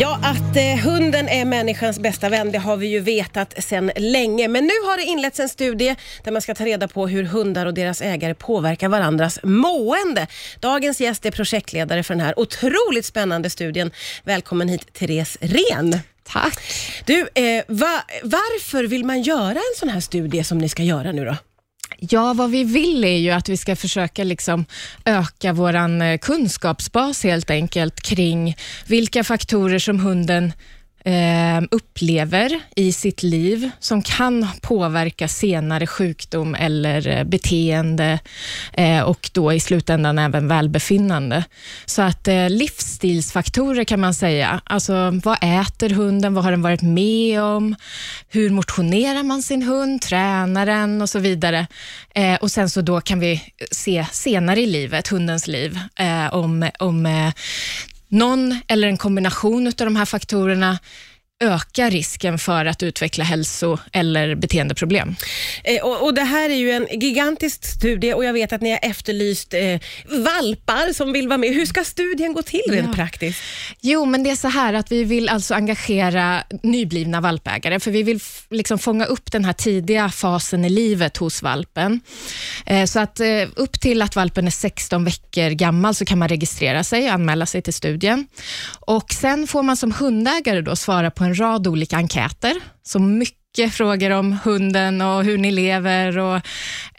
Ja, att eh, hunden är människans bästa vän, det har vi ju vetat sedan länge. Men nu har det inletts en studie där man ska ta reda på hur hundar och deras ägare påverkar varandras mående. Dagens gäst är projektledare för den här otroligt spännande studien. Välkommen hit, Therese Ren. Tack. Du, eh, va, varför vill man göra en sån här studie som ni ska göra nu då? Ja, vad vi vill är ju att vi ska försöka liksom öka vår eh, kunskapsbas helt enkelt kring vilka faktorer som hunden eh, upplever i sitt liv som kan påverka senare sjukdom eller eh, beteende eh, och då i slutändan även välbefinnande. Så att eh, livsstilsfaktorer kan man säga. Alltså vad äter hunden? Vad har den varit med om? Hur motionerar man sin hund? Tränar den och så vidare. Eh, och sen så då kan vi se senare i livet, hundens liv, eh, om, om eh, någon eller en kombination av de här faktorerna öka risken för att utveckla hälso eller beteendeproblem. Eh, och, och, Det här är ju en gigantisk studie och jag vet att ni har efterlyst eh, valpar som vill vara med. Hur ska studien gå till rent ja. praktiskt? Jo, men det är så här att vi vill alltså engagera nyblivna valpägare, för vi vill liksom fånga upp den här tidiga fasen i livet hos valpen. Eh, så att eh, upp till att valpen är 16 veckor gammal så kan man registrera sig och anmäla sig till studien. Och Sen får man som hundägare då svara på en rad olika enkäter, så mycket frågor om hunden och hur ni lever och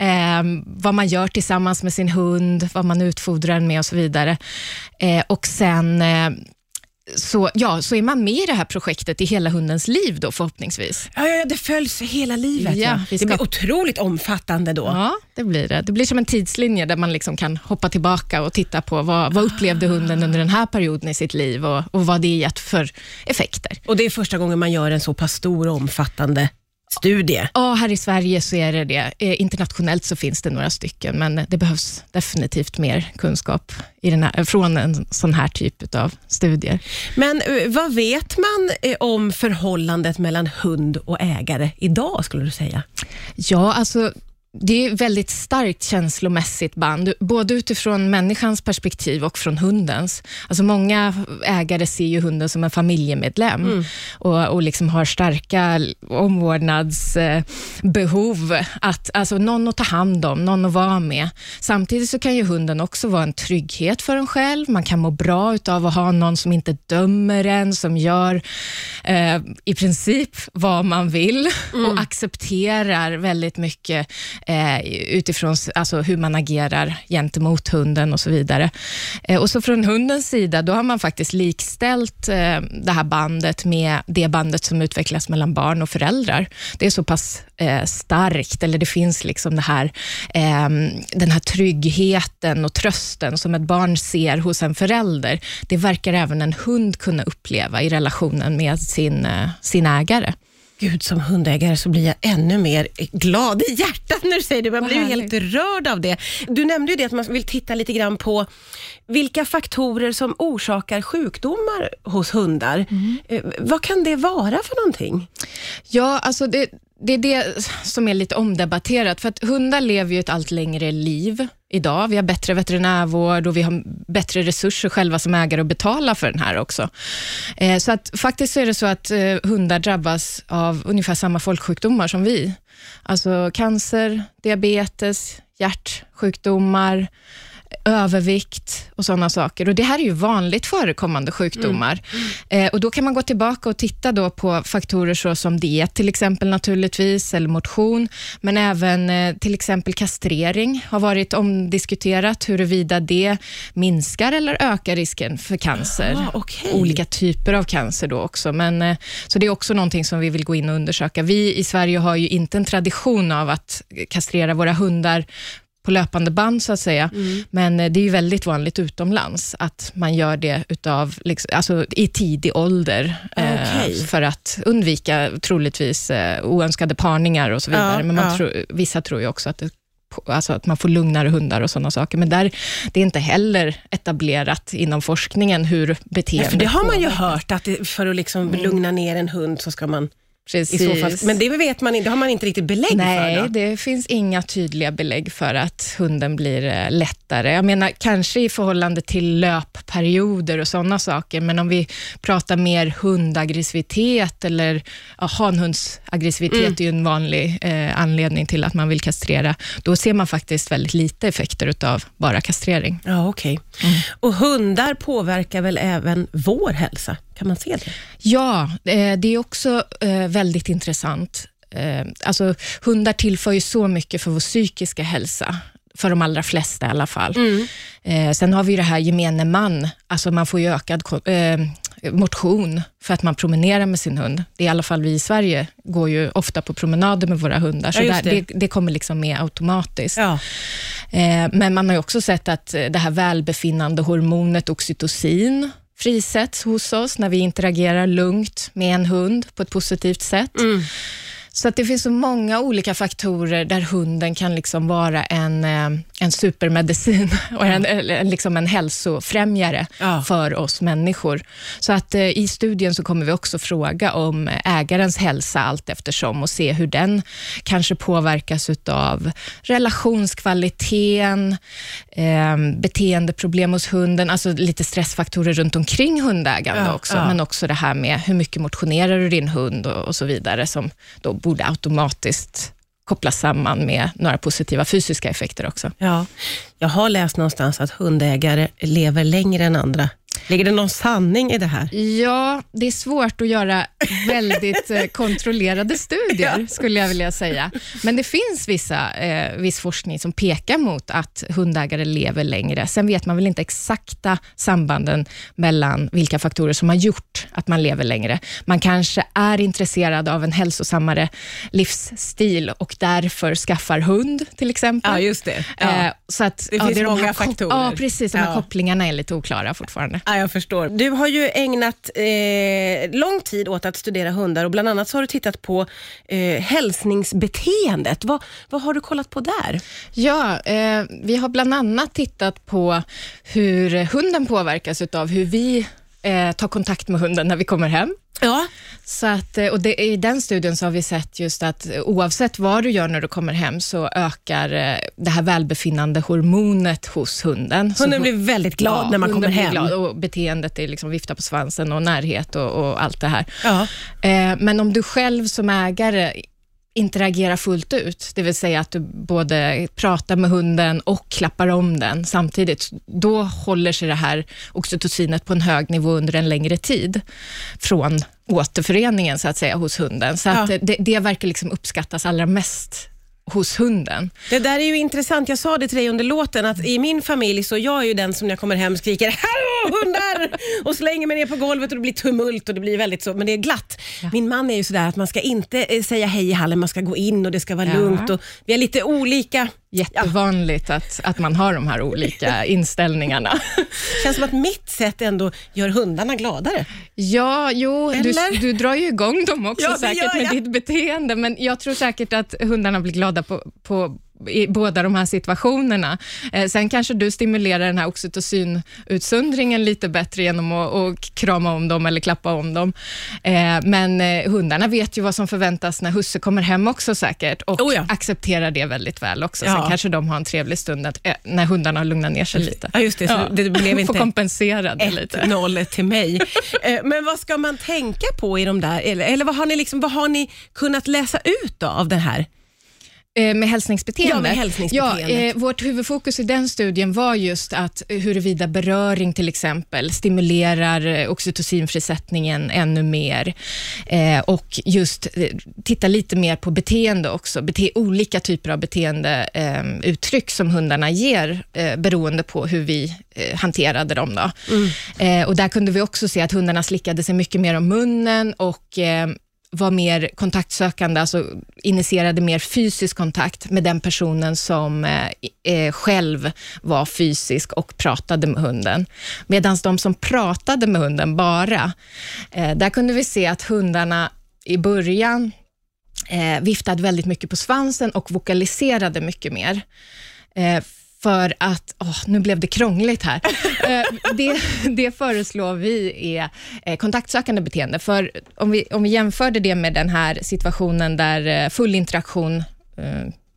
eh, vad man gör tillsammans med sin hund, vad man utfodrar den med och så vidare. Eh, och sen eh, så, ja, så är man med i det här projektet i hela hundens liv då förhoppningsvis. Ja, ja det följs hela livet. Ja, ja. Det blir otroligt omfattande då. Ja, det blir det. Det blir som en tidslinje där man liksom kan hoppa tillbaka och titta på vad, vad upplevde hunden under den här perioden i sitt liv och, och vad det gett för effekter. Och Det är första gången man gör en så pass stor och omfattande studie? Ja, här i Sverige så är det det. Eh, internationellt så finns det några stycken, men det behövs definitivt mer kunskap i den här, från en sån här typ av studier. Men eh, vad vet man eh, om förhållandet mellan hund och ägare idag, skulle du säga? Ja, alltså det är väldigt starkt känslomässigt band, både utifrån människans perspektiv och från hundens. Alltså många ägare ser ju hunden som en familjemedlem mm. och, och liksom har starka omvårdnadsbehov. Att, alltså någon att ta hand om, någon att vara med. Samtidigt så kan ju hunden också vara en trygghet för en själv. Man kan må bra av att ha någon som inte dömer en, som gör eh, i princip vad man vill mm. och accepterar väldigt mycket eh, utifrån alltså, hur man agerar gentemot hunden och så vidare. Eh, och så Från hundens sida, då har man faktiskt likställt eh, det här bandet med det bandet som utvecklas mellan barn och föräldrar. Det är så pass eh, starkt, eller det finns liksom det här, ehm, den här tryggheten och trösten som ett barn ser hos en förälder. Det verkar även en hund kunna uppleva i relationen med sin, eh, sin ägare. Gud, som hundägare så blir jag ännu mer glad i hjärtat när du säger det. Man blir ju helt rörd av det. Du nämnde ju det att man vill titta lite grann på vilka faktorer som orsakar sjukdomar hos hundar. Mm. Eh, vad kan det vara för någonting? Ja, alltså det, det är det som är lite omdebatterat, för att hundar lever ju ett allt längre liv idag. Vi har bättre veterinärvård och vi har bättre resurser själva som ägare att betala för den här också. Eh, så att faktiskt så är det så att eh, hundar drabbas av ungefär samma folksjukdomar som vi. Alltså cancer, diabetes, hjärtsjukdomar, övervikt och sådana saker. Och Det här är ju vanligt förekommande sjukdomar. Mm. Eh, och Då kan man gå tillbaka och titta då på faktorer så som diet till exempel naturligtvis, eller motion, men även eh, till exempel kastrering har varit omdiskuterat, huruvida det minskar eller ökar risken för cancer. Ah, okay. Olika typer av cancer då också. Men, eh, så det är också någonting som vi vill gå in och undersöka. Vi i Sverige har ju inte en tradition av att kastrera våra hundar på löpande band, så att säga. Mm. Men eh, det är ju väldigt vanligt utomlands att man gör det utav, liksom, alltså, i tidig ålder, okay. eh, för att undvika troligtvis eh, oönskade parningar och så vidare. Ja, Men man ja. tro, vissa tror ju också att det Alltså att man får lugnare hundar och sådana saker. Men där, det är inte heller etablerat inom forskningen hur beteendet... Ja, för det har man ju hört, att det, för att liksom mm. lugna ner en hund så ska man Precis. Fall. Men det vet man det har man inte riktigt belägg Nej, för? Då. det finns inga tydliga belägg för att hunden blir eh, lättare. Jag menar, kanske i förhållande till löpperioder och sådana saker, men om vi pratar mer hundaggressivitet eller ja, hanhundsaggressivitet Mm. är ju en vanlig eh, anledning till att man vill kastrera. Då ser man faktiskt väldigt lite effekter utav bara kastrering. Ja, okej. Mm. Och hundar påverkar väl även vår hälsa? Kan man se det? Ja, eh, det är också eh, väldigt intressant. Eh, Alltså, hundar tillför ju så mycket för vår psykiska hälsa, för de allra flesta i alla fall. Eh, Sen har vi det här gemene man, alltså man får ju ökad eh, motion för att man promenerar med sin hund. Det är i alla fall vi i Sverige går ju ofta på promenader med våra hundar, så Ja, just där, det. det. Det, kommer liksom med automatiskt. Ja. Eh, Men man har också sett att det här välbefinnande hormonet oxytocin frisätts hos oss när vi interagerar lugnt med en hund på ett positivt sätt. Mm. Så att det finns så många olika faktorer där hunden kan liksom vara en, eh, en supermedicin och en, eller liksom en hälsofrämjare Ja. för oss människor. Så att eh, i studien så kommer vi också fråga om ägarens hälsa allt eftersom och se hur den kanske påverkas utav relationskvaliteten, eh, beteendeproblem hos hunden, alltså lite stressfaktorer runt omkring hundägande Ja, också, ja. men också det här med hur mycket motionerar du din hund och, och så vidare, som då borde automatiskt kopplas samman med några positiva fysiska effekter också. ja. Jag har läst någonstans att hundägare lever längre än andra. Ligger det någon sanning i det här? Ja, det är svårt att göra väldigt eh, kontrollerade studier, skulle jag vilja säga. Men det finns vissa, eh, viss forskning som pekar mot att hundägare lever längre. Sen vet man väl inte exakta sambanden mellan vilka faktorer som har gjort att man lever längre. Man kanske är intresserad av en hälsosammare livsstil och därför skaffar hund, till exempel. just det. Eh, så att, Det finns är de många kop- faktorer. Ja, precis. De här Ja. kopplingarna är lite oklara fortfarande. Ja, jag förstår. Du har ju ägnat eh, lång tid åt att studera hundar och bland annat har du tittat på eh, hälsningsbeteendet. Vad, vad har du kollat på där? Ja, eh, vi har bland annat tittat på hur hunden påverkas av hur vi eh, tar kontakt med hunden när vi kommer hem. Ja. Så att, eh, och det, I den studien så har vi sett just att eh, oavsett vad du gör när du kommer hem så ökar eh, det här välbefinnande hormonet hos hunden. Hunden blir väldigt glad när man kommer hem. Glad och beteendet är liksom vifta på svansen och närhet och, och allt det här. Ja. Men om du själv som ägare interagerar fullt ut, det vill säga att du både pratar med hunden och klappar om den samtidigt, då håller sig det här oxytocinet på en hög nivå under en längre tid från återföreningen så att säga hos hunden. Så Ja. det, det verkar liksom uppskattas allra mest hos hunden. Det där är ju intressant. Jag sa det till dig under låten att i min familj så jag är ju den som när jag kommer hem skriker ”Hallå hundar!” och slänger mig ner på golvet och det blir tumult och det blir väldigt så, men det är glatt. Min man är ju sådär att man ska inte eh, säga hej i hallen, man ska gå in och det ska vara Ja. lugnt och vi är lite olika. Jättevanligt att, att man har de här olika inställningarna. Känns som att mitt sätt ändå gör hundarna gladare. Ja, jo, du, Eller? du drar ju igång dem också Ja, säkert med ditt beteende, men jag tror säkert att hundarna blir glada på, på i båda de här situationerna. Eh, sen kanske du stimulerar den här oxytocinutsöndringen lite bättre genom att, att krama om dem eller klappa om dem. Eh, men eh, hundarna vet ju vad som förväntas när husse kommer hem också säkert och Oh ja. accepterar det väldigt väl också. Ja. Sen kanske de har en trevlig stund att, eh, när hundarna har lugnat ner sig lite. Ja, just det. Så det blev Får inte kompensera det lite. 1-0 till mig. Eh, Men vad ska man tänka på i de där, eller, eller vad, har ni liksom, vad har ni kunnat läsa ut av det här? Eh, Med hälsningsbeteende? Ja, med hälsningsbeteendet. Ja, eh, vårt huvudfokus i den studien var just att huruvida beröring till exempel stimulerar eh, oxytocinfrisättningen ännu mer eh, och just eh, titta lite mer på beteende också, bete olika typer av beteendeuttryck eh, uttryck som hundarna ger beroende på hur vi hanterade dem. Då. Eh, och där kunde vi också se att hundarna slickade sig mycket mer om munnen och var mer kontaktsökande, alltså initierade mer fysisk kontakt med den personen som eh, eh själv var fysisk och pratade med hunden. Medan de som pratade med hunden bara, eh, där kunde vi se att hundarna i början eh, viftade väldigt mycket på svansen och vokaliserade mycket mer. Eh, för att, åh, nu blev det krångligt här. Eh, det, det föreslår vi är eh, kontaktsökande beteende. För om vi, om vi jämförde det med den här situationen där eh, full interaktion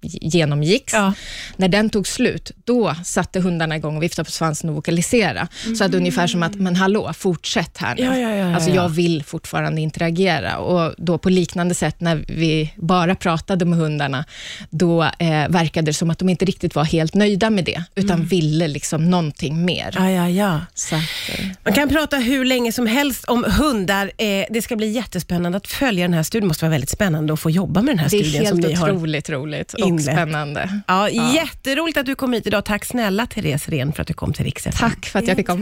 genomgicks. Ja. När den tog slut, då satte hundarna igång och viftade på svansen och vokalisera. Så att ungefär som att, men hallå, fortsätt här nu. Ja, ja, ja, alltså ja. jag vill fortfarande interagera. Och då på liknande sätt när vi bara pratade med hundarna, då eh, verkade det som att de inte riktigt var helt nöjda med det, utan Mm. ville liksom någonting mer. Att, eh, Man kan prata hur länge som helst om hundar. Eh, det ska bli jättespännande att följa den här studien. Det måste vara väldigt spännande att få jobba med den här det är studien som helt ni har otroligt och inlett. spännande. Ja, Jätteroligt att du kom hit idag. Tack snälla Therese Ren för att du kom till Rix FM. Tack för att jag fick komma.